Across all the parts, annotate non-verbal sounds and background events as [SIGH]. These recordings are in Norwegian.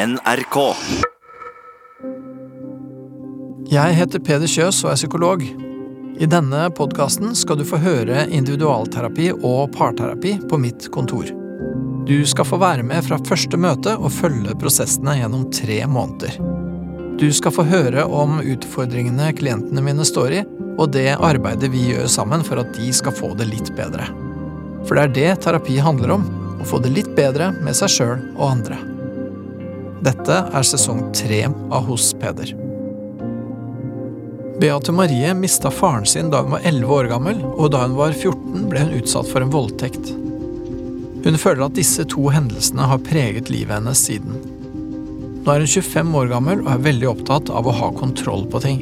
NRK. Jeg heter Peder Kjøs og er psykolog. I denne podkasten skal du få høre individualterapi og parterapi på mitt kontor. Du skal få være med fra første møte og følge prosessene gjennom tre måneder. Du skal få høre om utfordringene klientene mine står i, og det arbeidet vi gjør sammen for at de skal få det litt bedre. For det er det terapi handler om, å få det litt bedre med seg sjøl og andre. Dette er sesong tre av Hos Peder. Beate Marie mista faren sin da hun var 11 år gammel, og da hun var 14 ble hun utsatt for en voldtekt. Hun føler at disse to hendelsene har preget livet hennes siden. Nå er hun 25 år gammel og er veldig opptatt av å ha kontroll på ting.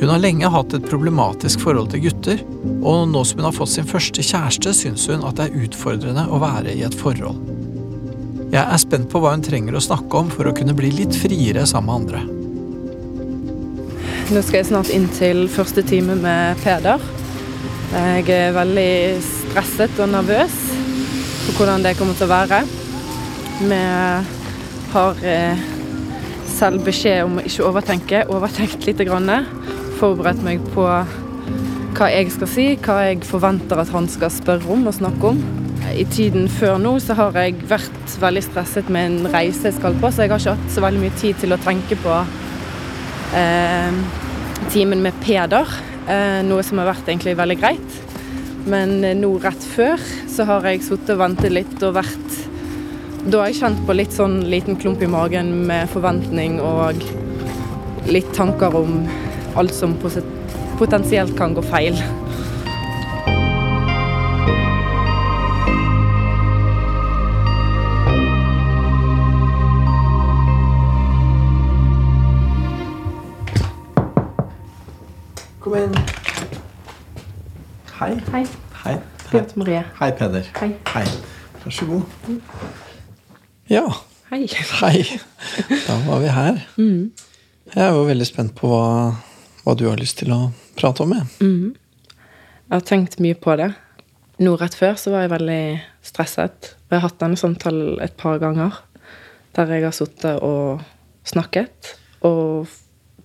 Hun har lenge hatt et problematisk forhold til gutter, og nå som hun har fått sin første kjæreste, syns hun at det er utfordrende å være i et forhold. Jeg er spent på hva hun trenger å snakke om for å kunne bli litt friere sammen med andre. Nå skal jeg snart inn til første time med Peder. Jeg er veldig stresset og nervøs for hvordan det kommer til å være. Vi har eh, selv beskjed om å ikke overtenke. Overtenkt litt. Grann. Forberedt meg på hva jeg skal si, hva jeg forventer at han skal spørre om og snakke om. I tiden før nå så har jeg vært veldig stresset med en reise jeg skal på, så jeg har ikke hatt så veldig mye tid til å tenke på eh, timen med Peder. Eh, noe som har vært egentlig veldig greit. Men eh, nå rett før så har jeg sittet og ventet litt og vært Da har jeg kjent på litt sånn liten klump i magen med forventning og litt tanker om alt som potensielt kan gå feil. Kom inn. Hei. Hei. Hei. Beate Marie. Hei, Peder. Hei. Hei. Vær så god. Ja, Hei. hei. Da var vi her. Jeg er jo veldig spent på hva, hva du har lyst til å prate om. Jeg. Jeg har tenkt mye på det. Nå rett før så var jeg veldig stresset. Og jeg har hatt denne samtalen et par ganger. Der jeg har sittet og snakket og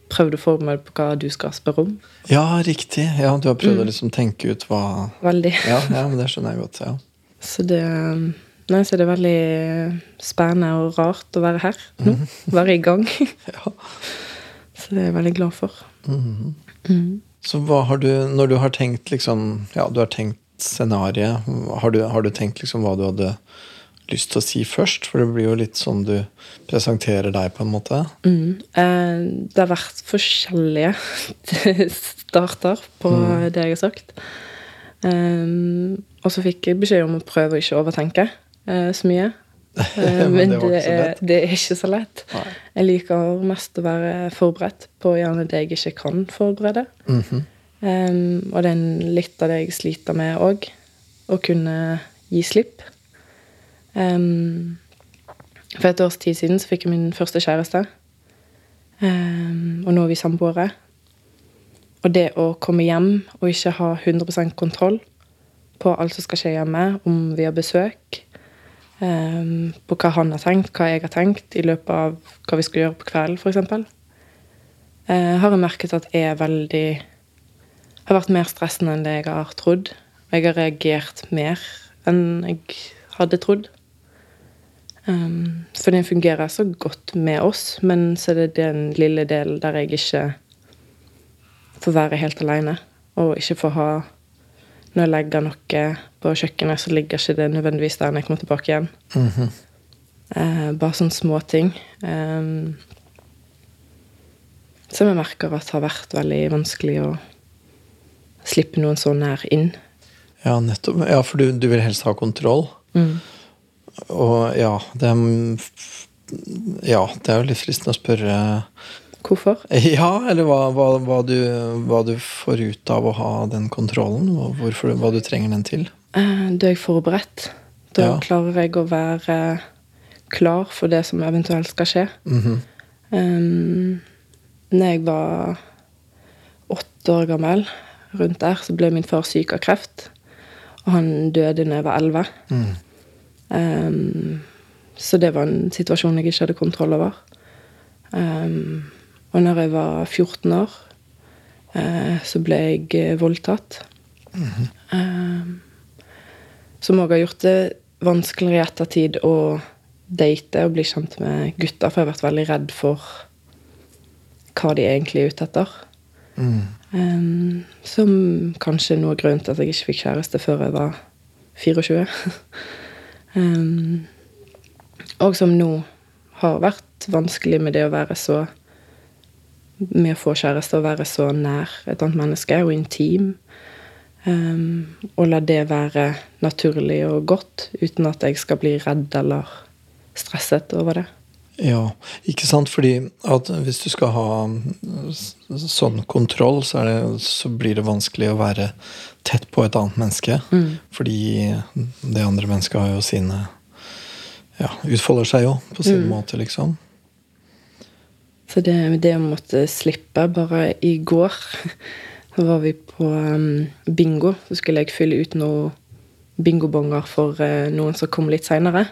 prøvd å forberede på hva du skal spørre om. Ja, riktig. Ja, Du har prøvd å liksom tenke ut hva Veldig. ja, ja, men det skjønner jeg godt. ja. Så det Nei, så det er veldig spennende og rart å være her nå. [LAUGHS] Være i gang. [LAUGHS] Ja. Så det er jeg veldig glad for. Så hva har du, når du har tenkt liksom Ja, du har tenkt scenariet. Har du, har du tenkt liksom hva du hadde lyst til å si først? For det blir jo litt sånn du presenterer deg, på en måte. Mm. Eh, det har vært forskjellige [LAUGHS] starter på det jeg har sagt. Um, og så fikk jeg beskjed om å prøve å ikke overtenke eh, så mye. [LAUGHS] Eh, Men det det, er, det er ikke så lett. Nei. Jeg liker mest å være forberedt på gjerne det jeg ikke kan forberede. Mhm. Um, og det er litt av det jeg sliter med òg. Å kunne gi slipp. Um, for et års tid siden så fikk jeg min første kjæreste. Um, og nå er vi samboere. Og det å komme hjem og ikke ha 100% kontroll på alt som skal skje hjemme, om vi har besøk, um, på hva han har tenkt, hva jeg har tenkt i løpet av hva vi skal gjøre på kvelden, f.eks., uh, har jeg merket at er veldig har vært mer stressende enn det jeg har trodd. Og jeg har reagert mer enn jeg hadde trodd. Um, for den fungerer så godt med oss, men så er det den lille delen der jeg ikke får være helt aleine. Og ikke får ha Når jeg legger noe på kjøkkenet, så ligger ikke det nødvendigvis der når jeg kommer tilbake igjen. Mm -hmm. uh, bare sånne småting. Um, som jeg merker at har vært veldig vanskelig å slippe noen så nær inn. Ja, nettopp. Ja, for du, du vil helst ha kontroll. Og ja, det er Ja, det er jo litt fristende å spørre Hvorfor? [LAUGHS] Ja, eller hva, hva, hva, du, hva du får ut av å ha den kontrollen? Hvorfor, hva du trenger den til? Eh, Da er jeg forberedt. Da Ja. klarer jeg å være klar for det som eventuelt skal skje. Mhm. Um, når jeg var åtte år gammel, rundt der, så ble min far syk av kreft. Og han døde da jeg var elleve. Mm. Um, så det var en situasjon jeg ikke hadde kontroll over. Um, og når jeg var 14 år, uh, så ble jeg uh, voldtatt. um, som òg har gjort det vanskeligere i ettertid å date og bli kjent med gutter, for jeg har vært veldig redd for hva de egentlig er ute etter. Mm. Um, som kanskje er noe av grunnen til at jeg ikke fikk kjæreste før jeg var 24. [LAUGHS] um, og som nå har vært vanskelig med det å være så Med å få kjæreste og være så nær et annet menneske og intim. Um, og la det være naturlig og godt uten at jeg skal bli redd eller stresset over det. Ja, ikke sant? Fordi at hvis du skal ha sånn kontroll, så, det, så blir det vanskelig å være tett på et annet menneske. Mm. Fordi det andre mennesket har jo sine Ja, utfolder seg jo på sin Mm. måte, liksom. Så det, det å måtte slippe Bare i går [LAUGHS] så var vi på um, bingo. Så skulle jeg fylle ut noen bingobonger for uh, noen som kom litt seinere.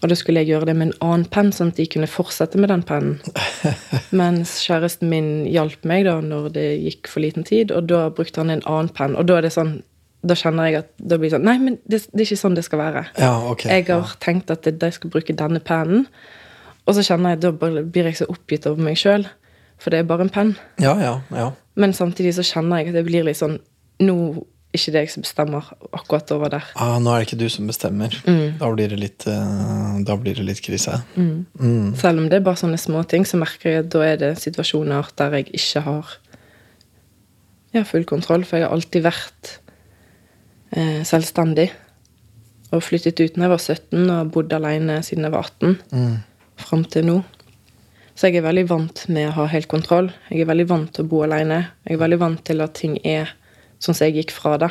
Og da skulle jeg gjøre det med en annen penn, sånn at de kunne fortsette med den pennen. [LAUGHS] Mens kjæresten min hjalp meg da når det gikk for liten tid, og da brukte han en annen penn. Og da er det sånn da kjenner jeg at da blir det sånn Nei, men det, det er ikke sånn det skal være. Ja, okay, Jeg har tenkt at de skal bruke denne pennen. Og så kjenner jeg, da blir jeg så oppgitt over meg sjøl. For det er bare en penn. Ja, ja, ja. Men samtidig så kjenner jeg at det blir litt sånn Nå ikke det jeg som bestemmer akkurat over der. Ah, nå er det ikke du som bestemmer. Da blir det litt, eh, da blir det litt krise. Mm. Selv om det er bare sånne små ting, så merker jeg at da er det situasjoner der jeg ikke har ja, full kontroll. For jeg har alltid vært eh, selvstendig. Og flyttet ut da jeg var 17 og bodd alene siden jeg var 18. Mm. Fram til nå. Så jeg er veldig vant med å ha helt kontroll. Jeg er veldig vant til å bo alene. Jeg er veldig vant til at ting er sånn som jeg gikk fra det.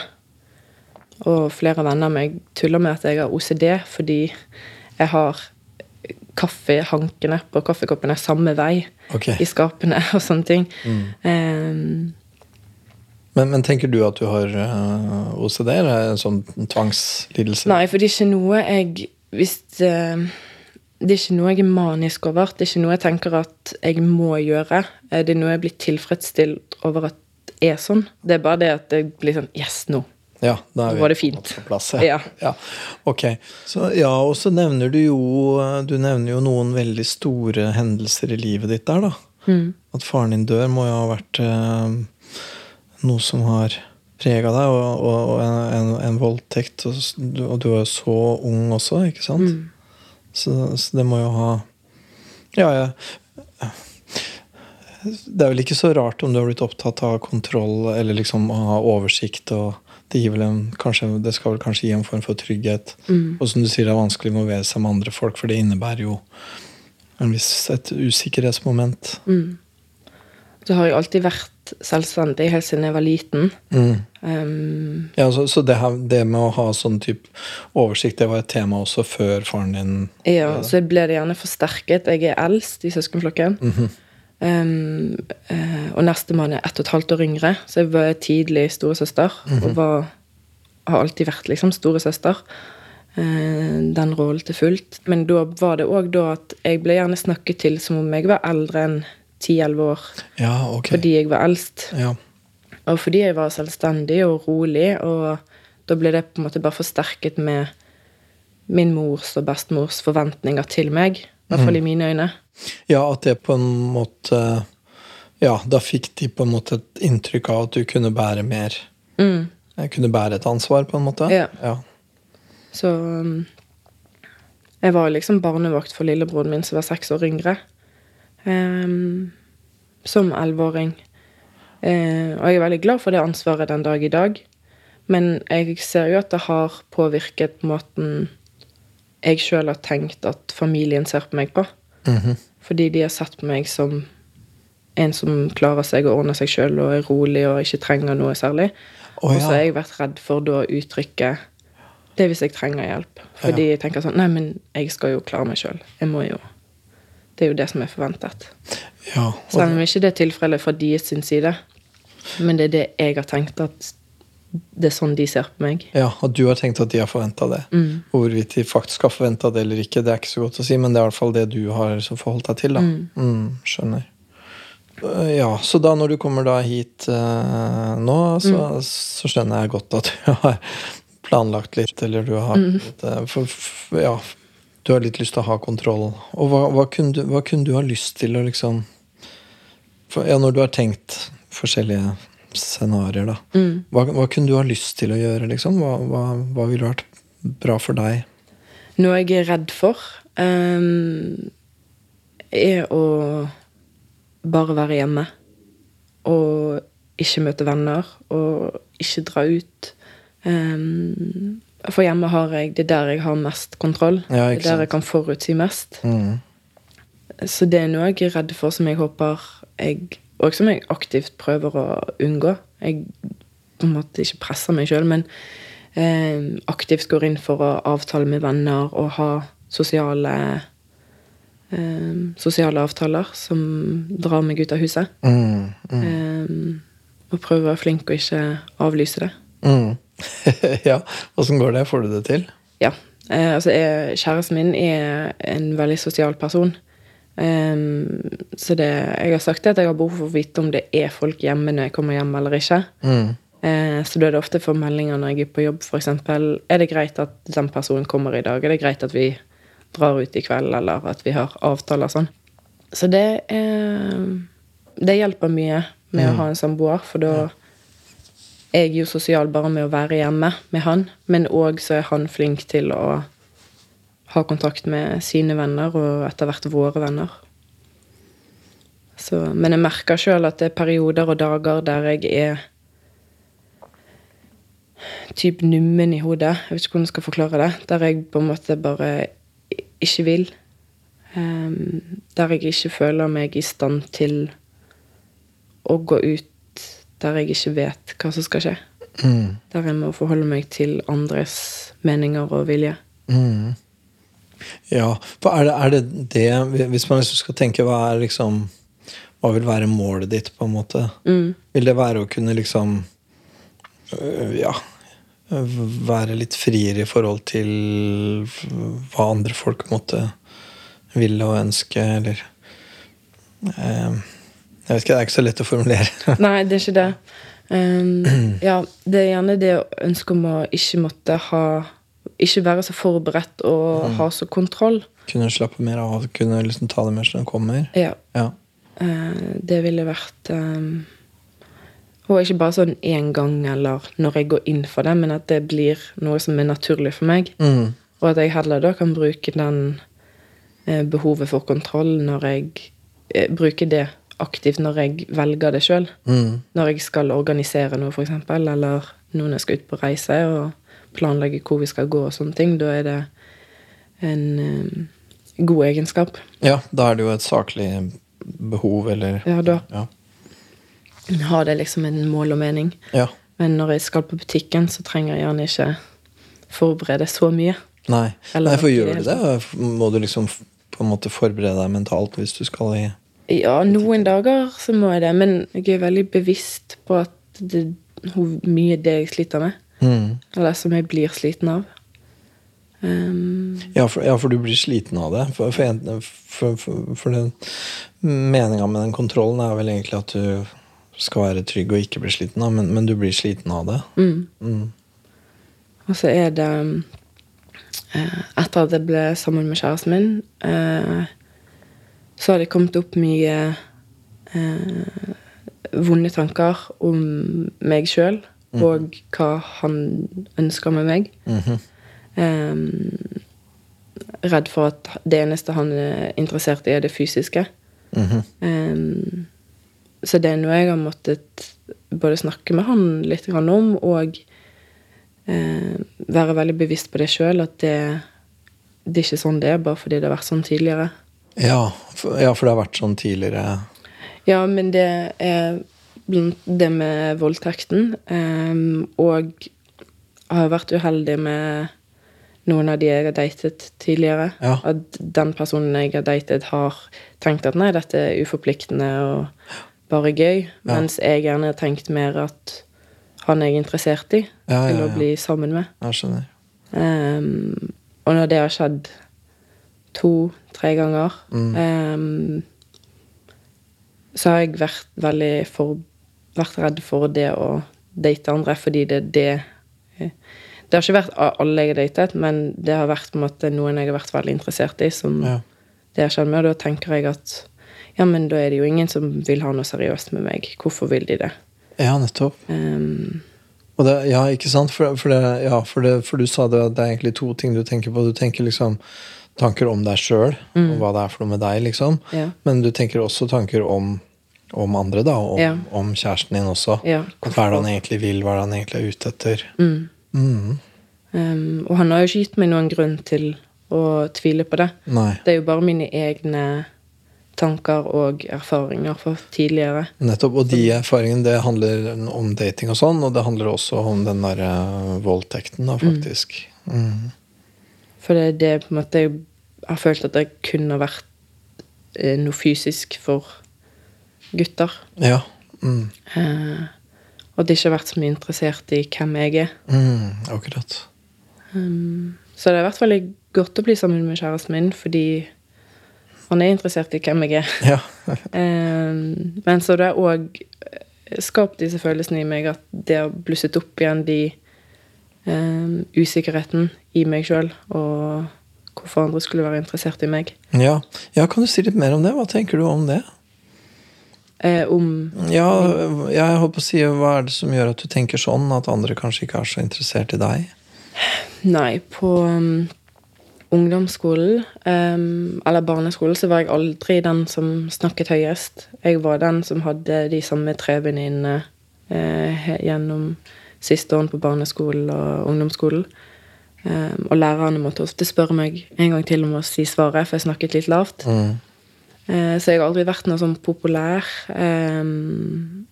Og flere venner av meg tuller med at jeg har OCD fordi jeg har kaffehankene på kaffekoppene samme vei okay. i skapene [LAUGHS] og sånne ting. Ehm, Men, men tenker du at du har eh, OCD, eller er en sånn tvangslidelse? Nei, for det er ikke noe jeg Hvis uh, Det er ikke noe jeg er manisk over. Det er ikke noe jeg tenker at jeg må gjøre. Eh, Det er noe jeg blir tilfredsstilt over at er sånn. Det er bare det at det blir sånn Yes, nå. Ja, da er vi var det fint. På plass, Ja. ja. Ok. Så, ja, og så nevner du jo Du nevner jo noen veldig store hendelser i livet ditt der, da. Mm. At faren din dør, må jo ha vært eh, noe som har prega deg, og, og, og en, en, voldtekt. Og, du- og du er jo så ung også, ikke sant? Mm. Så, så det må jo ha Ja, ja. Det er vel ikke så rart om du har blitt opptatt av kontroll eller liksom å ha oversikt. og det, gir vel en, kanskje, det skal vel kanskje gi en form for trygghet. Og som du sier, det er vanskelig å involvere seg med andre folk, for det innebærer jo en viss, et usikkerhetsmoment. Så har jeg alltid vært selvstendig helt siden jeg var liten. Mm. Um, Ja, så, så det, her, det med å ha sånn type oversikt, det var et tema også før faren din ja, så ble det gjerne forsterket. Jeg er eldst i søskenflokken. Ehm, uh, og nestemann er ett og et halvt år yngre, så jeg var tidlig storesøster. Og var, har alltid vært liksom storesøster. Uh, den rollen til fullt. Men da var det òg da at jeg ble gjerne snakket til som om jeg var eldre enn 10-11 år. Ja, okay. Fordi jeg var eldst. Ja. Og fordi jeg var selvstendig og rolig, og da ble det på en måte bare forsterket med min mors og bestemors forventninger til meg. I hvert fall i mine øyne. Ja, at det på en måte Ja, da fikk de på en måte et inntrykk av at du kunne bære mer. Jeg kunne bære et ansvar, på en måte. Ja. ja. Så um, jeg var liksom barnevakt for lillebroren min som var seks år yngre. Um, som elleveåring. Uh, og jeg er veldig glad for det ansvaret den dag i dag. Men jeg ser jo at det har påvirket måten jeg sjøl har tenkt at familien ser på meg på. Mhm. Fordi de har sett på meg som en som klarer seg og ordner seg sjøl og er rolig og ikke trenger noe særlig. Å, Og så har jeg vært redd for da å uttrykke det hvis jeg trenger hjelp. Fordi jeg tenker sånn Nei, men jeg skal jo klare meg sjøl. Jeg må jo Det er jo det som er forventet. ja. Selv om ikke det er tilfellet fra deres side. Men det er det jeg har tenkt at det er sånn de ser på meg. Ja, Og du har tenkt at de har forventa det. Mm. Hvorvidt de faktisk har forventa det eller ikke, det er ikke så godt å si, men det er i hvert fall det du har forholdt deg til. da. Mm, skjønner. Øh, Ja, Så da når du kommer da hit uh, nå, så, så skjønner jeg godt at du har planlagt litt, eller du har eh, for, for, Ja, du har litt lyst til å ha kontroll. Og hva, hva, kunne, du, hva kunne du ha lyst til å liksom for, Ja, når du har tenkt forskjellige scenarioer, da. Mm. Hva, hva kunne du ha lyst til å gjøre, liksom? Hva, hva, hva ville vært bra for deg? Noe jeg er redd for, um, er å bare være hjemme. Og ikke møte venner, og ikke dra ut. Um, for hjemme har jeg Det er der jeg har mest kontroll. Ja, det er der jeg kan forutsi mest. Mm. Så det er noe jeg er redd for, som jeg håper jeg Og som jeg aktivt prøver å unngå. Jeg på en måte ikke presser meg sjøl, men eh, aktivt går inn for å avtale med venner og ha sosiale eh, Sosiale avtaler som drar meg ut av huset. Mm. Mm. Eh, og prøver å være flink og ikke avlyse det. Mm. [LAUGHS] ja, åssen går det? Får du det til? Ja. Eh, altså, jeg, kjæresten min er en veldig sosial person. Ehm, så det, jeg har sagt at jeg har behov for å vite om det er folk hjemme når jeg kommer hjem eller ikke. Mm. Uh, så da er det ofte for meldinger når jeg er på jobb, f.eks. Er det greit at den personen kommer i dag? Er det greit at vi drar ut i kveld, eller at vi har avtaler sånn? Så det er Det hjelper mye med å ha en samboer, for da er jeg jo sosial bare med å være hjemme med han, men òg så er han flink til å ha kontakt med sine venner, og etter hvert våre venner. Så, men jeg merker sjøl at det er perioder og dager der jeg er typ nummen i hodet. Jeg vet ikke hvordan jeg skal forklare det. Der jeg på en måte bare ikke vil. Um, der jeg ikke føler meg i stand til å gå ut der jeg ikke vet hva som skal skje. Mm. Der jeg må forholde meg til andres meninger og vilje. Mm. Ja, for er det, er det det Hvis man liksom skal tenke hva er liksom Hva vil være målet ditt, på en måte? Mm. Vil det være å kunne liksom øh, Ja Være litt friere i forhold til hva andre folk måtte ville og ønske, eller eh, Jeg vet ikke, det er ikke så lett å formulere. [LAUGHS] Nei, det er ikke det. Um, ja, det er gjerne det ønsket om å ikke måtte ha Ikke være så forberedt og ha så kontroll. kunne slappe mer av, kunne liksom ta det mer som det kommer. Ja. Ja. Uh, det ville vært um, Og ikke bare sånn én gang eller når jeg går inn for det, men at det blir noe som er naturlig for meg. Mm. Og at jeg heller da kan bruke den uh, behovet for kontroll når jeg uh, Bruker det aktivt når jeg velger det sjøl. Mm. Når jeg skal organisere noe, f.eks., eller noen jeg skal ut på reise og planlegge hvor vi skal gå og sånne ting, da er det en um, god egenskap. Ja, da er det jo et saklig behov, eller Ja, da Ja. har det liksom en mål og mening. ja. Men når jeg skal på butikken, så trenger jeg gjerne ikke forberede så mye. Nei. Eller Nei, for gjør du det, må du liksom på en måte forberede deg mentalt hvis du skal i Ja, noen dager så må jeg det, men jeg er veldig bevisst på at det mye det jeg sliter med. Mm. Eller som jeg blir sliten av. Um, ja, for, ja, for du blir sliten av det. For, for, for, for, for den meninga med den kontrollen er vel egentlig at du skal være trygg og ikke bli sliten av, men, men du blir sliten av det. mm. Mm. Og så er det eh, Etter at jeg ble sammen med kjæresten min, eh, så har det kommet opp mye eh, vonde tanker om meg sjøl og hva han ønsker med meg. Mm -hmm. um, redd for at det eneste han er interessert i, er det fysiske. Mm -hmm. um, så det er noe jeg har måttet både snakke med han litt om, og uh, være veldig bevisst på det sjøl. At det, det er ikke sånn det er, bare fordi det har vært sånn tidligere. Ja, for, ja, for det har vært sånn tidligere. Ja, men det er blant det med voldtekten. eh, og har vært uheldig med noen av de jeg har datet tidligere. Ja. At den personen jeg har datet, har tenkt at nei, dette er uforpliktende og bare gøy. Mens jeg gjerne har tenkt mer at han er interessert i, Ja, til ja, å bli sammen med. Jeg skjønner. Um, og når det har skjedd to-tre ganger, Mm. um, så har jeg vært veldig for, vært redd for det å date andre, fordi det er det Det har ikke vært alle jeg har datet, men det har vært på en måte noen jeg har vært veldig interessert i, som Ja. det har skjedd med, og da tenker jeg at ja, men da er det jo ingen som vil ha noe seriøst med meg. Hvorfor vil de det? ja, nettopp. Um, Og det, ja, ikke sant? For, for, det, ja, for, det, for du sa det at det er egentlig to ting du tenker på. Du tenker liksom tanker om deg sjøl, og hva det er for noe med deg, liksom. Mm. Ja. Men du tenker også tanker om, om andre, da. Om, Ja. om kjæresten din også. Ja, Hva er det han egentlig vil, hva er det han egentlig er ute etter. mm. Mm. Um, og han har jo ikke gitt meg noen grunn til å tvile på det. Nei, Det er jo bare mine egne tanker og erfaringer fra tidligere. nettopp. Og de erfaringene, det handler om dating og sånn, og det handler også om den derre voldtekten, da, faktisk. Mm. For det er det på en måte jeg har følt at det kunne vært eh, noe fysisk for gutter. Ja. Mm. Eh, og de ikke har vært så mye interessert i hvem jeg er. Mm. Akkurat. Um, så det har vært veldig godt å bli sammen med kjæresten min, fordi han er interessert i hvem jeg er. Ja. [LAUGHS] Um, men så det har òg skapt disse følelsene i meg at det har blusset opp igjen de um, usikkerheten i meg sjøl, og hvorfor andre skulle være interessert i meg. ja. Ja, kan du si litt mer om det? Hva tenker du om det? Eh, om Ja, jeg holdt på å si, hva er det som gjør at du tenker sånn, at andre kanskje ikke er så interessert i deg? Nei, på um, ungdomsskolen, um, eller barneskolen, så var jeg aldri den som snakket høyest. Jeg var den som hadde de samme tre venninnene eh, gjennom siste årene på barneskolen og ungdomsskolen. Um, og lærerne måtte ofte spørre meg en gang til om å si svaret, for jeg snakket litt lavt. Mm. Eh, så jeg har aldri vært noe sånn populær. Um,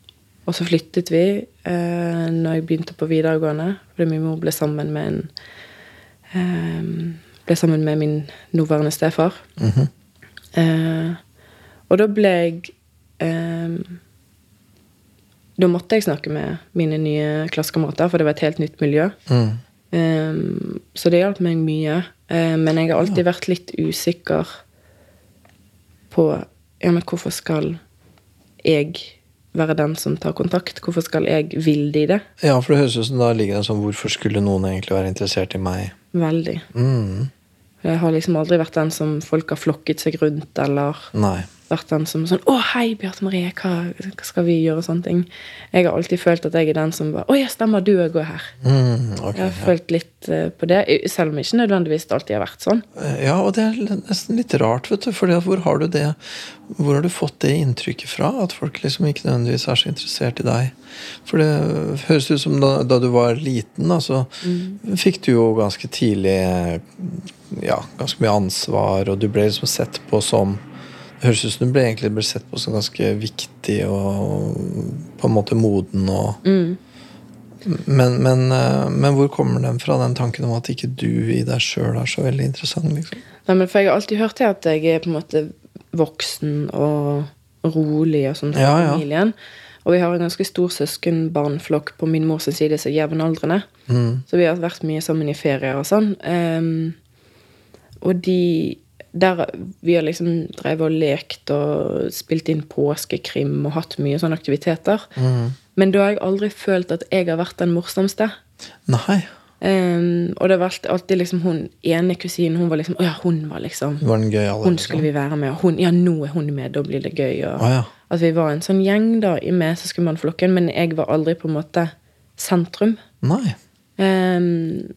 og så flyttet vi eh, når jeg begynte på videregående, fordi min mor ble sammen med en eh, Ble sammen med min nåværende stefar. Mhm. Eh, og da ble jeg eh, Da måtte jeg snakke med mine nye klassekamerater, for det var et helt nytt miljø. Mm. Så det hjalp meg mye. Men jeg har alltid vært litt usikker på ja, men hvorfor skal jeg være den som tar kontakt? Hvorfor skal jeg ville de det? Ja, for det høres ut som da ligger det sånn Hvorfor skulle noen egentlig være interessert i meg? Veldig. Mm. Jeg har liksom aldri vært den som folk har flokket seg rundt, eller Nei. Vært den som sånn 'Å, hei, Bjarte Marie, hva, hva skal vi gjøre?' og sånne ting. Jeg har alltid følt at jeg er den som bare 'Å ja, stemmer, du òg går her'. Mm, okay, Jeg har ja. følt litt eh, på det, selv om ikke nødvendigvis alltid har vært sånn. ja, og det er nesten litt rart, vet du. For hvor har du det Hvor har du fått det inntrykket fra? At folk liksom ikke nødvendigvis er så interessert i deg? For det høres ut som da, da du var liten, da, så fikk du jo ganske tidlig ja, ganske mye ansvar, og du ble liksom sett på som høres ut som du ble egentlig ble sett på som ganske viktig og på en måte moden og men, men, eh, men hvor kommer den fra, den tanken om at ikke du i deg sjøl er så veldig interessant? liksom? Nei, men for jeg har alltid hørt til at jeg er på en måte voksen og rolig og sånn i Ja, ja. familien. Og vi har en ganske stor søskenbarnflokk på min mors side som er jevnaldrende. Mm. Så vi har vært mye sammen i ferier og sånn. Um, og de der Vi har liksom drevet og lekt og spilt inn påskekrim og hatt mye sånne aktiviteter. Mm. Men da har jeg aldri følt at jeg har vært den morsomste. Nei. Um, og det har vært alltid liksom hun ene kusinen Hun var liksom ja, hun var liksom var den gøyale. Hun skulle vi være med, og hun, ja, nå er hun med, da blir det gøy. Og, ah, ja. At vi var en sånn gjeng da i med søskenbarnflokken, men jeg var aldri på en måte sentrum. Nei. Ehm,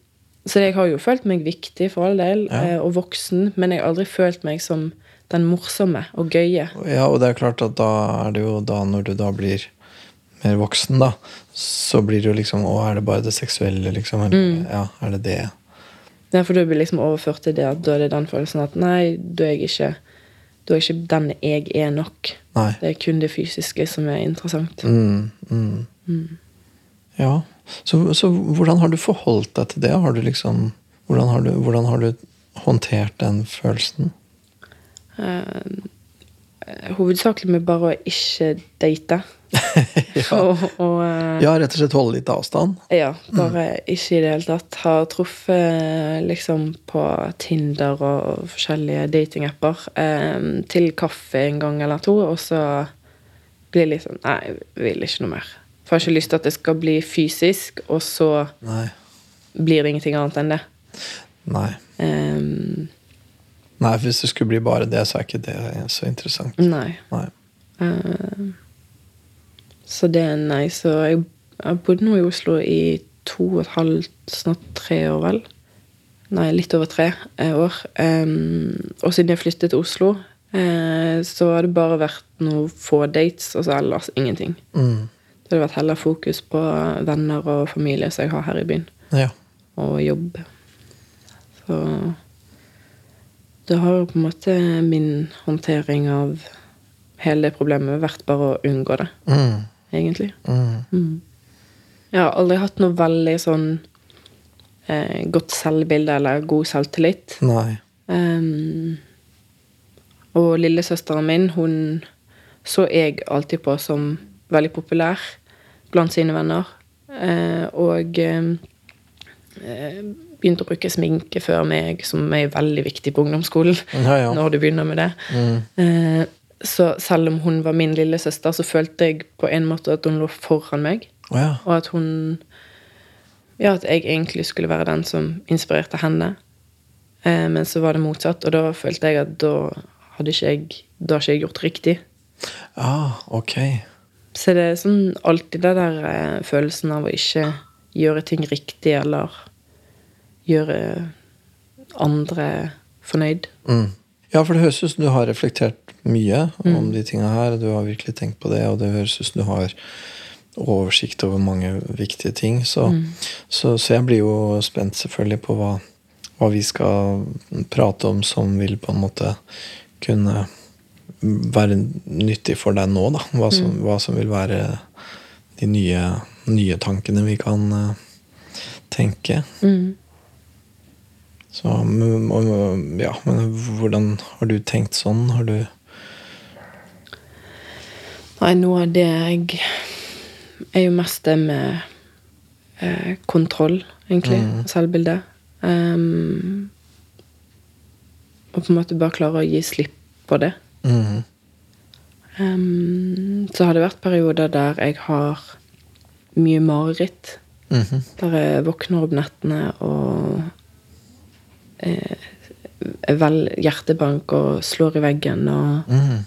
så jeg har jo følt meg viktig, for all del, Ja. eh, og voksen, men jeg har aldri følt meg som den morsomme og gøye. Ja, og det er klart at da er det jo da når du da blir mer voksen, da, så blir det jo liksom Å, er det bare det seksuelle, liksom? Eller, Ja, er det det? Ja, for du blir liksom overført til det at da er det den følelsen at nei, da er jeg ikke da er ikke den jeg er nok. Nei. Det er kun det fysiske som er interessant. Mm, mm. Ja. Så, så hvordan har du forholdt deg til det? Har du liksom Hvordan har du, hvordan har du håndtert den følelsen? Uh, hovedsakelig med bare å ikke date. [LAUGHS] ja. og, og eh, ja, rett og slett holde litt avstand. Ja, bare ikke i det hele tatt. Har truffet liksom på Tinder og forskjellige datingapper eh, til kaffe en gang eller to, og så blir det litt sånn Nei, jeg vil ikke noe mer. For jeg har ikke lyst til at det skal bli fysisk, og så Nei. blir det ingenting annet enn det. Nei. Um, Nei, for hvis det skulle bli bare det, så er ikke det så interessant. nei. Nei. Uh, så det er nei. Så jeg har bodd nå i Oslo i to og et halvt, snart tre år, vel. Nei, litt over tre eh, år. Um, og siden jeg flyttet til Oslo, uh, så har det bare vært noen få dates, og så ellers ingenting. Mm. Det har vært heller fokus på venner og familie som jeg har her i byen, Ja. og jobb. Så det har jo på en måte min håndtering av hele det problemet vært bare å unngå det, Mm. egentlig. Mm. Mm. Jeg har aldri hatt noe veldig sånn eh, godt selvbilde eller god selvtillit. Nei. Um, og lillesøsteren min, hun så jeg alltid på som veldig populær blant sine venner. Eh, og eh, begynte å bruke sminke før meg, som er veldig viktig på ungdomsskolen. Ja, ja. [LAUGHS] Når du begynner med det. Mm. Eh, så selv om hun var min lillesøster, så følte jeg på en måte at hun lå foran meg. Oh, ja. Og at hun Ja, at jeg egentlig skulle være den som inspirerte henne. Eh, men så var det motsatt, og da følte jeg at da hadde ikke jeg Da hadde ikke jeg gjort riktig. Ah, ok. Så det er sånn alltid den der eh, følelsen av å ikke gjøre ting riktig, eller gjøre andre fornøyd. Mm. Ja, for det høres ut som du har reflektert mye om de tinga her. Du har virkelig tenkt på det, og det høres ut som du har oversikt over mange viktige ting. Så, så, så jeg blir jo spent selvfølgelig på hva, hva vi skal prate om som vil på en måte kunne være nyttig for deg nå, da. Hva som, hva som vil være de nye, nye tankene vi kan eh, tenke. Mm. Så, ja, men hvordan har du tenkt sånn? Har du Nei, noe av det jeg er jo mest det med eh, kontroll, egentlig. Selvbilde. Um, og på en måte bare klare å gi slipp på det. Mhm. Um, så har det vært perioder der jeg har mye mareritt. Mhm. Der jeg våkner opp nettene og eh, vel hjertebank og slår i veggen og mm.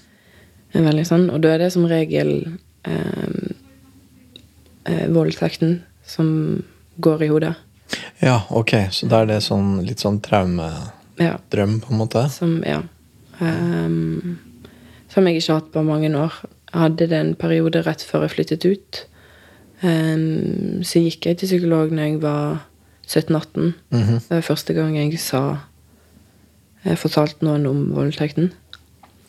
veldig sånn. Og da er det som regel eh, eh, voldtekten som går i hodet. Ja, ok. Så da er det sånn, litt sånn traumedrøm, Ja. på en måte? Som, ja. Ehm, som jeg ikke har hatt på mange år. Jeg hadde det en periode rett før jeg flyttet ut. Um, så gikk jeg til psykolog når jeg var 17-18. Mhm. Det var første gang jeg sa Jeg fortalte noen om voldtekten.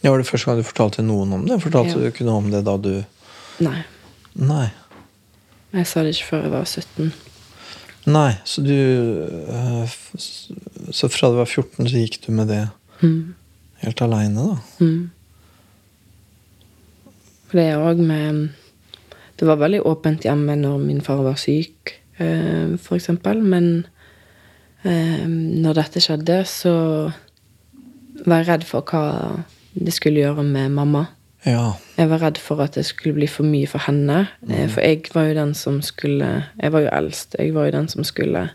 Ja, Var det første gang du fortalte noen om det? Fortalte Ja. du ikke noe om det da du Nei. Nei. Jeg sa det ikke før jeg var 17. Nei, så du øh, Så fra du var 14, så gikk du med det Mm. Helt aleine, da? Mm. For det òg med Det var veldig åpent hjemme når min far var syk, f.eks. for eksempel. Men eh, når dette skjedde, så var jeg redd for hva det skulle gjøre med mamma. Ja. Jeg var redd for at det skulle bli for mye for henne. Mm. For jeg var jo den som skulle Jeg var jo eldst. Jeg var jo den som skulle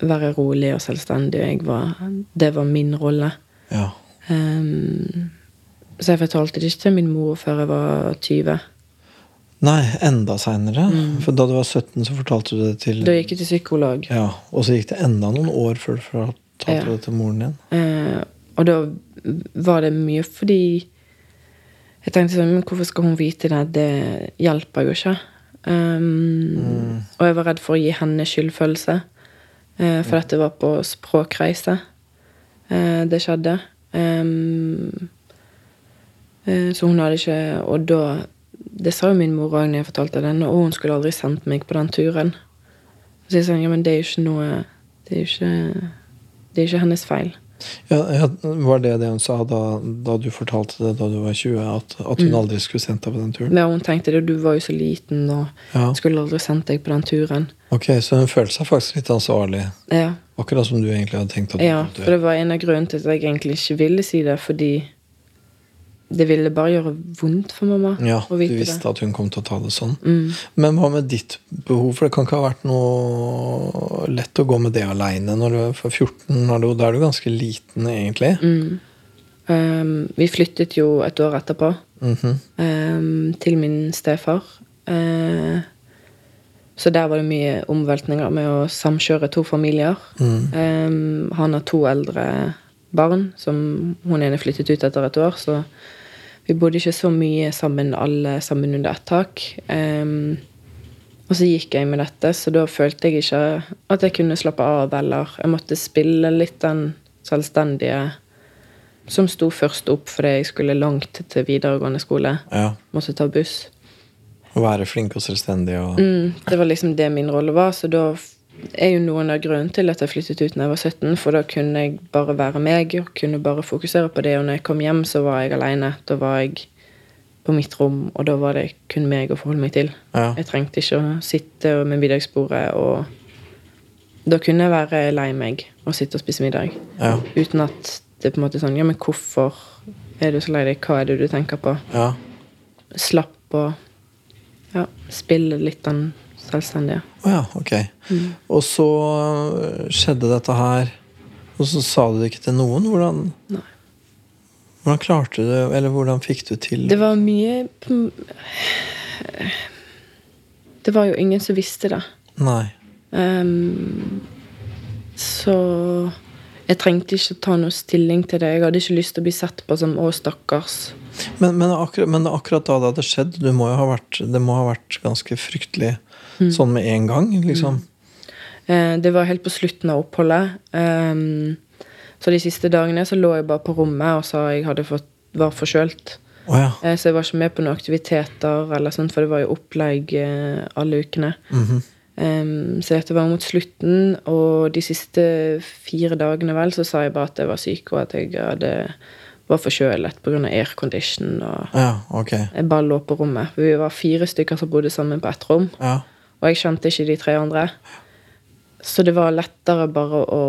være rolig og selvstendig. Var, det var min rolle. Ja. Ehm, så jeg fortalte det ikke til min mor før jeg var 20. Nei, enda seinere. For da du var 17, så fortalte du det til Da gikk jeg til psykolog. Ja, Og så gikk det enda noen år før du fortalte Ja. det til moren din. Uh, og da var det mye fordi Jeg tenkte sånn, men hvorfor skal hun vite det? Det hjelper jo ikke. Ehm, Og jeg var redd for å gi henne skyldfølelse. uh, for dette var på språkreise. Uh, det skjedde. Eh, så hun hadde ikke Og da Det sa jo min mor òg når jeg fortalte den, og hun skulle aldri sendt meg på den turen. Så jeg sa ja, men det er jo ikke noe Det er jo ikke, det er ikke hennes feil. Ja, ja, Var det det hun sa da, da, du fortalte det da du var 20? At, at hun mm. aldri skulle sendt deg på den turen? Ja, hun tenkte det. Du var jo så liten og ja. skulle aldri sendt deg på den turen. Ok, Så hun følte seg faktisk litt ansvarlig? Ja. Akkurat som du egentlig hadde tenkt? at Ja, for det var en av grunnene til at jeg egentlig ikke ville si det. Fordi det ville bare gjøre vondt for mamma. Ja, Du visste det. at hun kom til å ta det sånn. Mm. Men hva med ditt behov? For det kan ikke ha vært noe lett å gå med det aleine. For 14 da er du ganske liten, egentlig. Mm. Um, vi flyttet jo et år etterpå mm -hmm. um, til min stefar. Uh, så der var det mye omveltninger med å samkjøre to familier. Mm. Um, han har to eldre barn, som hun ene flyttet ut etter et år. så vi bodde ikke så mye sammen, alle sammen under ett tak. Um, og så gikk jeg med dette, så da følte jeg ikke at jeg kunne slappe av, eller jeg måtte spille litt den selvstendige som sto først opp fordi jeg skulle langt til videregående skole. Ja. Måtte ta buss. Å være flink og selvstendig og mm, Det var liksom det min rolle var, så da er jo noen av grunnen til at jeg flyttet ut da jeg var 17. For da kunne jeg bare være meg og kunne bare fokusere på det. Og når jeg kom hjem, så var jeg aleine. Da var jeg på mitt rom, og da var det kun meg å forholde meg til. Ja. Jeg trengte ikke å sitte med middagsbordet og Da kunne jeg være lei meg og sitte og spise middag. Ja. Uten at det på en måte er sånn Ja, men hvorfor er du så lei deg? Hva er det du tenker på? Ja. Slapp og ja, spille litt den selvstendige. Å ja, ok. Mm. Og så øh, skjedde dette her, og så sa du det ikke til noen? Hvordan, hvordan klarte du det, eller hvordan fikk du til det? var mye Det var jo ingen som visste det. Nei. Um, så jeg trengte ikke ta noe stilling til det. Jeg hadde ikke lyst til å bli sett på som 'å, stakkars'. Men, men, akkurat, men, akkurat, da det hadde skjedd, må, vært, det må ha vært ganske fryktelig Mm. Sånn med en gang, liksom? Mm. det var helt på slutten av oppholdet. Um, så de siste dagene så lå jeg bare på rommet og sa jeg hadde fått, var forkjølt. Oh, ja. uh, så jeg var ikke med på noen aktiviteter, eller sånt, for det var jo opplegg uh, alle ukene. Mm -hmm. um, så dette var mot slutten, og de siste fire dagene vel så sa jeg bare at jeg var syk, og at jeg hadde var forkjølet pga. aircondition. Og ja, okay. jeg bare lå på rommet. Vi var fire stykker som bodde sammen på ett rom. Ja. Og jeg kjente ikke de tre andre. Så det var lettere bare å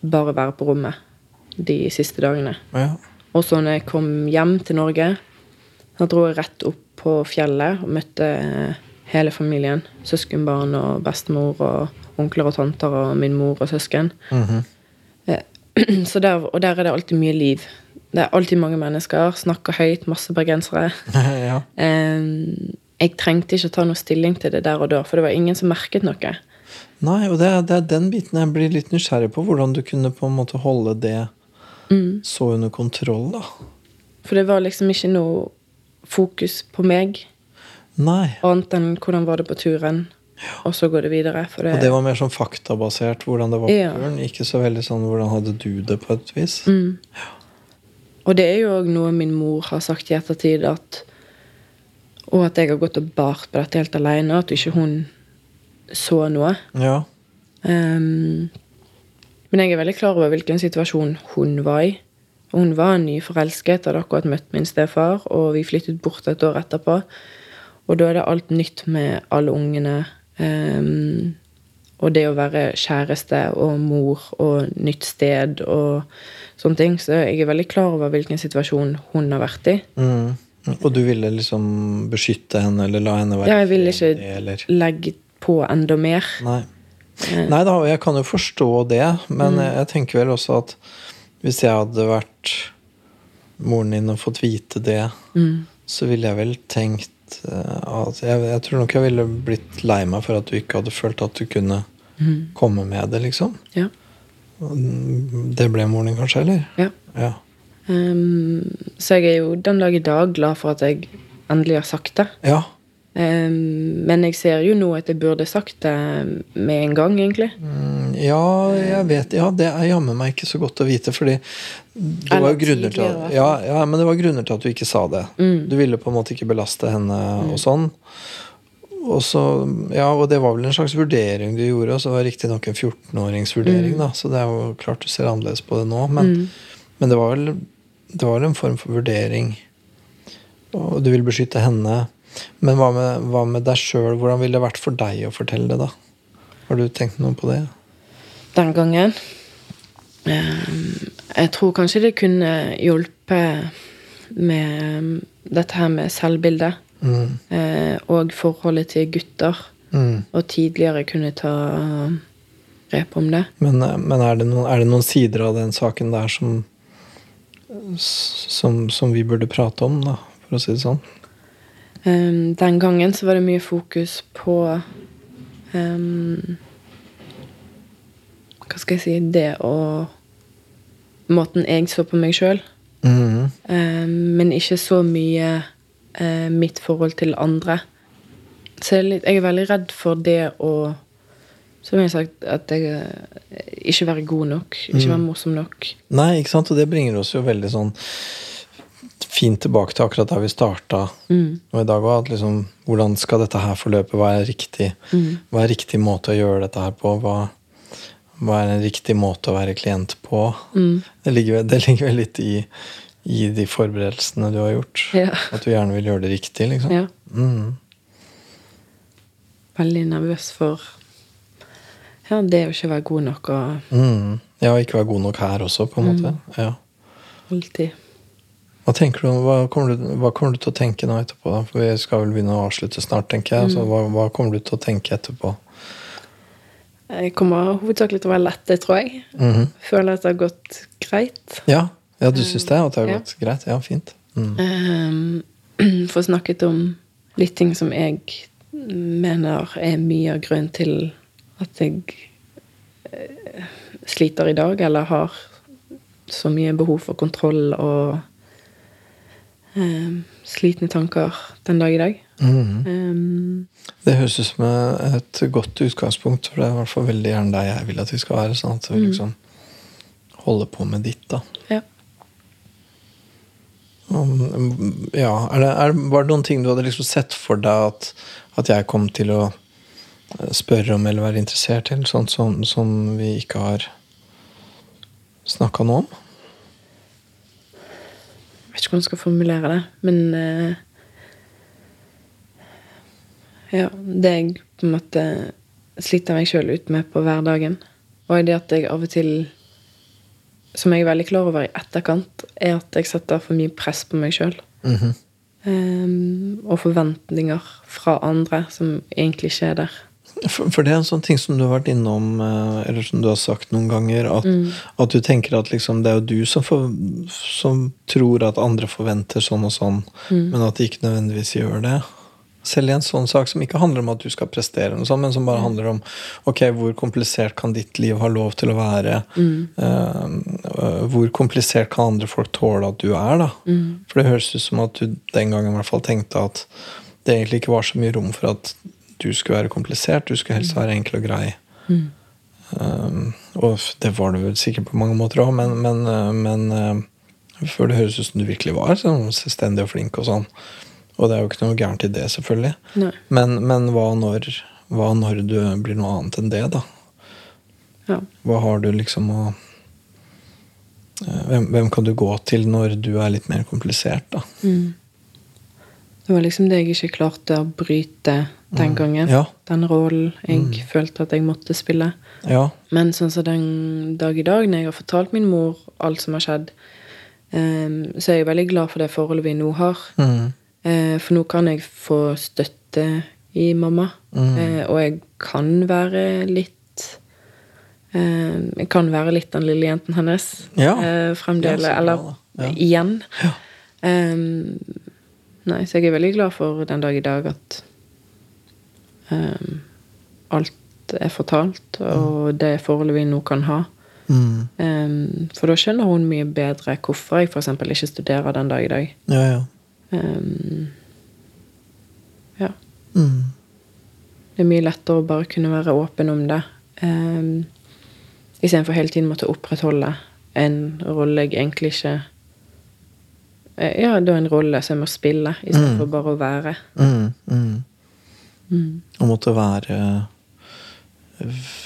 bare være på rommet de siste dagene. Ja. Og så når jeg kom hjem til Norge, da dro jeg rett opp på fjellet og møtte hele familien. Søskenbarn og bestemor og onkler og tanter og min mor og søsken. Mm -hmm. [CLEARS THROAT] Så der, og der er det alltid mye liv. Det er alltid mange mennesker. Snakker høyt, masse bergensere. [LAUGHS] ja. um, jeg trengte ikke å ta noe stilling til det der og da, for det var ingen som merket noe. Nei, og det er, det er den biten jeg blir litt nysgjerrig på. Hvordan du kunne på en måte holde det mm. så under kontroll, da. For det var liksom ikke noe fokus på meg. Nei. Annet enn hvordan var det på turen. Ja. Og så går det videre. Det, og det var mer sånn faktabasert hvordan det var på ja. turen? Ikke så veldig sånn hvordan hadde du det, på et vis? Mm. Ja. Og det er jo òg noe min mor har sagt i ettertid, at og at jeg har gått og bart på dette helt alene, at ikke hun så noe. Ja. Um, men jeg er veldig klar over hvilken situasjon hun var i. Hun var nyforelsket, hadde akkurat møtt min stefar, og vi flyttet bort et år etterpå. Og da er det alt nytt med alle ungene. Um, og det å være kjæreste og mor og nytt sted og sånne ting. Så jeg er veldig klar over hvilken situasjon hun har vært i. Mm. Og du ville liksom beskytte henne eller la henne være Ja, jeg ville ikke eller... legge på enda mer. Nei. Nei da, jeg kan jo forstå det, men mm. jeg tenker vel også at hvis jeg hadde vært moren din og fått vite det, mm. så ville jeg vel tenkt eh, at jeg, jeg, tror nok jeg ville blitt lei meg for at du ikke hadde følt at du kunne mm. komme med det, liksom. Ja. Det ble moren din, kanskje? eller? Ja. ja. Um, så jeg er jo den dag i dag glad for at jeg endelig har sagt det. Ja. Um, men jeg ser jo nå at jeg burde sagt det med en gang, egentlig. Mm, ja, jeg vet Ja, det er jammen meg ikke så godt å vite, fordi det var grunner til at, ja, ja, men det var grunner til at du ikke sa det. Mm. Du ville på en måte ikke belaste henne mm. og sånn. og så, ja, og det var vel en slags vurdering du gjorde, og så var det riktignok en 14-åringsvurdering, Mm. da, så det er jo klart du ser annerledes på det nå, men, men det var vel det var en form for vurdering, og du vil beskytte henne. Men hva med, hva med deg sjøl? Hvordan ville det vært for deg å fortelle det, da? Har du tenkt noe på det? Den gangen eh, Jeg tror kanskje det kunne hjulpet med dette her med selvbildet. Mm. eh, Og forholdet til gutter. Mm. Og tidligere kunne ta grep om det. Men, men er, det noen, er det noen sider av den saken der som, som, som vi burde prate om, da, for å si det sånn? Um, den gangen så var det mye fokus på um, Hva skal jeg si Det å Måten jeg så på meg sjøl. Mm. Um, men ikke så mye uh, mitt forhold til andre. Så jeg er, litt, jeg er veldig redd for det å Som jeg har sagt, at jeg uh, ikke være god nok. Ikke være morsom nok. Nei, ikke sant? Og det bringer oss jo veldig sånn fint tilbake til akkurat da vi starta Mm. og i dag òg. Liksom, hvordan skal dette her forløpe? Hva er riktig? Mm. Hva er riktig måte å gjøre dette her på? Hva, hva er en riktig måte å være klient på? Mm. Det, ligger, [LAUGHS] det ligger vel litt i, i de forberedelsene du har gjort. Ja. At du gjerne vil gjøre det riktig, liksom. ja. Mm. Veldig nervøs for ja, det å ikke være god nok og Mm. Ja, ikke være god nok her også, på en måte. Ja. alltid Hva hva kommer du, hva kommer du til å tenke nå etterpå? da? For Vi skal vel begynne å avslutte snart, tenker jeg. Så hva, hva kommer du til å tenke etterpå? Jeg kommer hovedsakelig til å være lette, tror jeg. Mhm. Føler at det har gått greit. Ja, ja du syns det? At det har Ja. gått greit? Ja, fint. Mm. Um, Få snakket om litt ting som jeg mener er mye av grunnen til at jeg eh, sliter i dag, eller har så mye behov for kontroll og um, slitne tanker den dag i dag. Mm. Um, Det høres ut som et godt utgangspunkt, for det er i hvert fall veldig gjerne der jeg vil at vi skal være. Sånn at vi liksom holder på med ditt, da. ja. Um, Ja, er det, er, Var det noen ting du hadde liksom sett for deg at, at jeg kom til å spørre om eller være interessert i, sånt som, som vi ikke har snakka noe om? Jeg vet ikke hvordan jeg skal formulere det, men eh, Ja, det jeg på en måte sliter meg sjøl ut med på hverdagen, og det at jeg av og til Som jeg er veldig klar over i etterkant, er at jeg setter for mye press på meg sjøl. Mhm. og forventninger fra andre som egentlig ikke er der. For, for det er en sånn ting som du har vært innom, eh, eller som du har sagt noen ganger, at, at du tenker at liksom det er jo du som, for, som tror at andre forventer sånn og sånn, men at de ikke nødvendigvis gjør det. Selv i en sånn sak som ikke handler om at du skal prestere, noe sånt, men som bare handler om ok, hvor komplisert kan ditt liv ha lov til å være? Mm. Uh, hvor komplisert kan andre folk tåle at du er? da? For det høres ut som at du den gangen i hvert fall tenkte at det egentlig ikke var så mye rom for at du skulle være komplisert. Du skulle helst være enkel og grei. Um, og det var vel sikkert på mange måter òg, men, men, uh, men uh, for det høres ut som du virkelig var sånn selvstendig og flink og sånn. Og det er jo ikke noe gærent i det, selvfølgelig. Men, men hva, når, hva når du blir noe annet enn det, da? Ja. Hva har du liksom å uh, hvem, hvem kan du gå til når du er litt mer komplisert, da? Det var liksom det jeg ikke klarte å bryte den gangen. Ja. Den rollen jeg følte at jeg måtte spille. Ja. Men sånn som den dag i dag, når jeg har fortalt min mor alt som har skjedd, em, så er jeg veldig glad for det forholdet vi nå har. Mm. Eh, for nå kan jeg få støtte i mamma. Eh, og jeg kan være litt eh, Jeg kan være litt den lille jenten hennes Ja. eh, fremdeles. Eller. Ja. igjen. Em, nei, så jeg er veldig glad for den dag i dag at em, alt er fortalt, og det forholdet vi nå kan ha. Mm. Um, for da skjønner hun mye bedre hvorfor jeg f.eks. ikke studerer den dag i dag. Ja, ja. Um, ja. Mm. Det er mye lettere å bare kunne være åpen om det. Um, Istedenfor hele tiden måtte opprettholde en rolle jeg egentlig ikke eh, Ja, da en rolle som jeg må spille, istedenfor bare å være. Mm. Mm. Mm. Og måtte være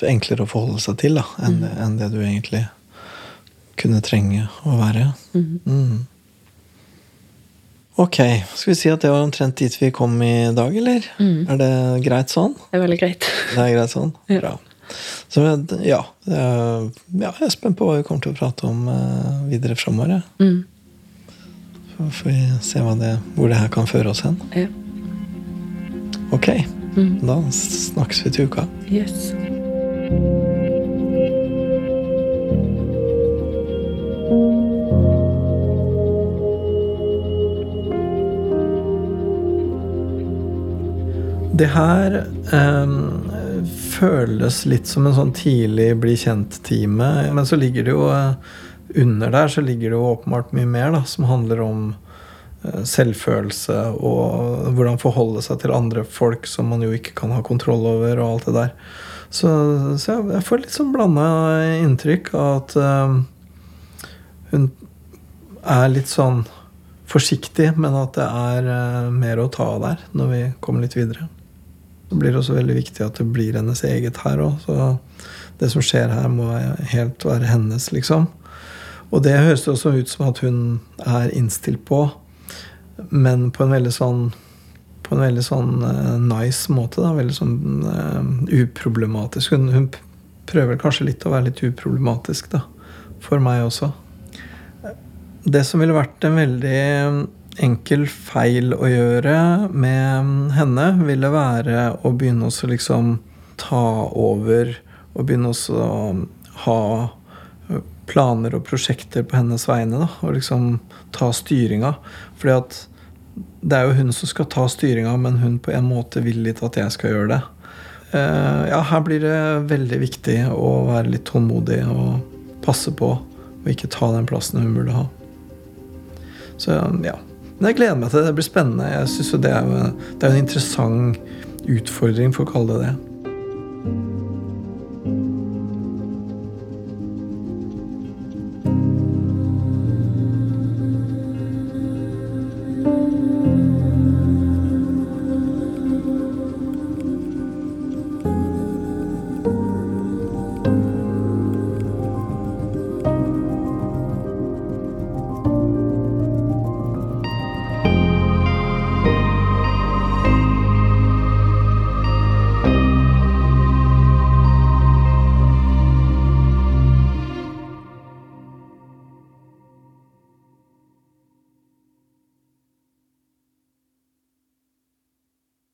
enklere å forholde seg til da, enn, det, enn det du egentlig kunne trenge å være. Mm. Ok. Skal vi si at det var omtrent dit vi kom i dag, eller? Er det greit sånn? Det er veldig greit. Det er greit sånn? Ja. Bra. Så ja, ja, jeg er spent på hva vi kommer til å prate om eh, videre framover. Mm. Så får vi se det, hvor det her kan føre oss hen. Ja. Ok. Mm. Da snakkes vi til uka. Yes. Det her eh, føles litt som en sånn tidlig bli kjent-time. Men så ligger det jo eh, under der så ligger det jo åpenbart mye mer da, som handler om selvfølelse og hvordan forholde seg til andre folk som man jo ikke kan ha kontroll over, og alt det der. Så, så jeg, jeg får litt sånn blanda inntrykk av at uh, hun er litt sånn forsiktig, men at det er uh, mer å ta av der når vi kommer litt videre. Så blir det også veldig viktig at det blir hennes eget her òg. Så det som skjer her, må helt være hennes, liksom. Og det høres det også ut som at hun er innstilt på, men på en veldig sånn på en veldig sånn eh, nice måte. Da. Veldig sånn eh, uproblematisk. Hun, hun prøver kanskje litt å være litt uproblematisk, da. For meg også. Det som ville vært en veldig enkel feil å gjøre med henne, ville være å begynne å liksom ta over og begynne å ha planer og prosjekter på hennes vegne. Da, og liksom ta styringa. Fordi at det er jo hun som skal ta styringa, men hun på en måte vil litt at jeg skal gjøre det. Eh, ja, her blir det veldig viktig å være litt tålmodig og passe på og ikke ta den plassen hun burde ha. Så ja. Men jeg gleder meg til det. Det blir spennende. Jeg synes jo det er, det er en interessant utfordring, for å kalle det det.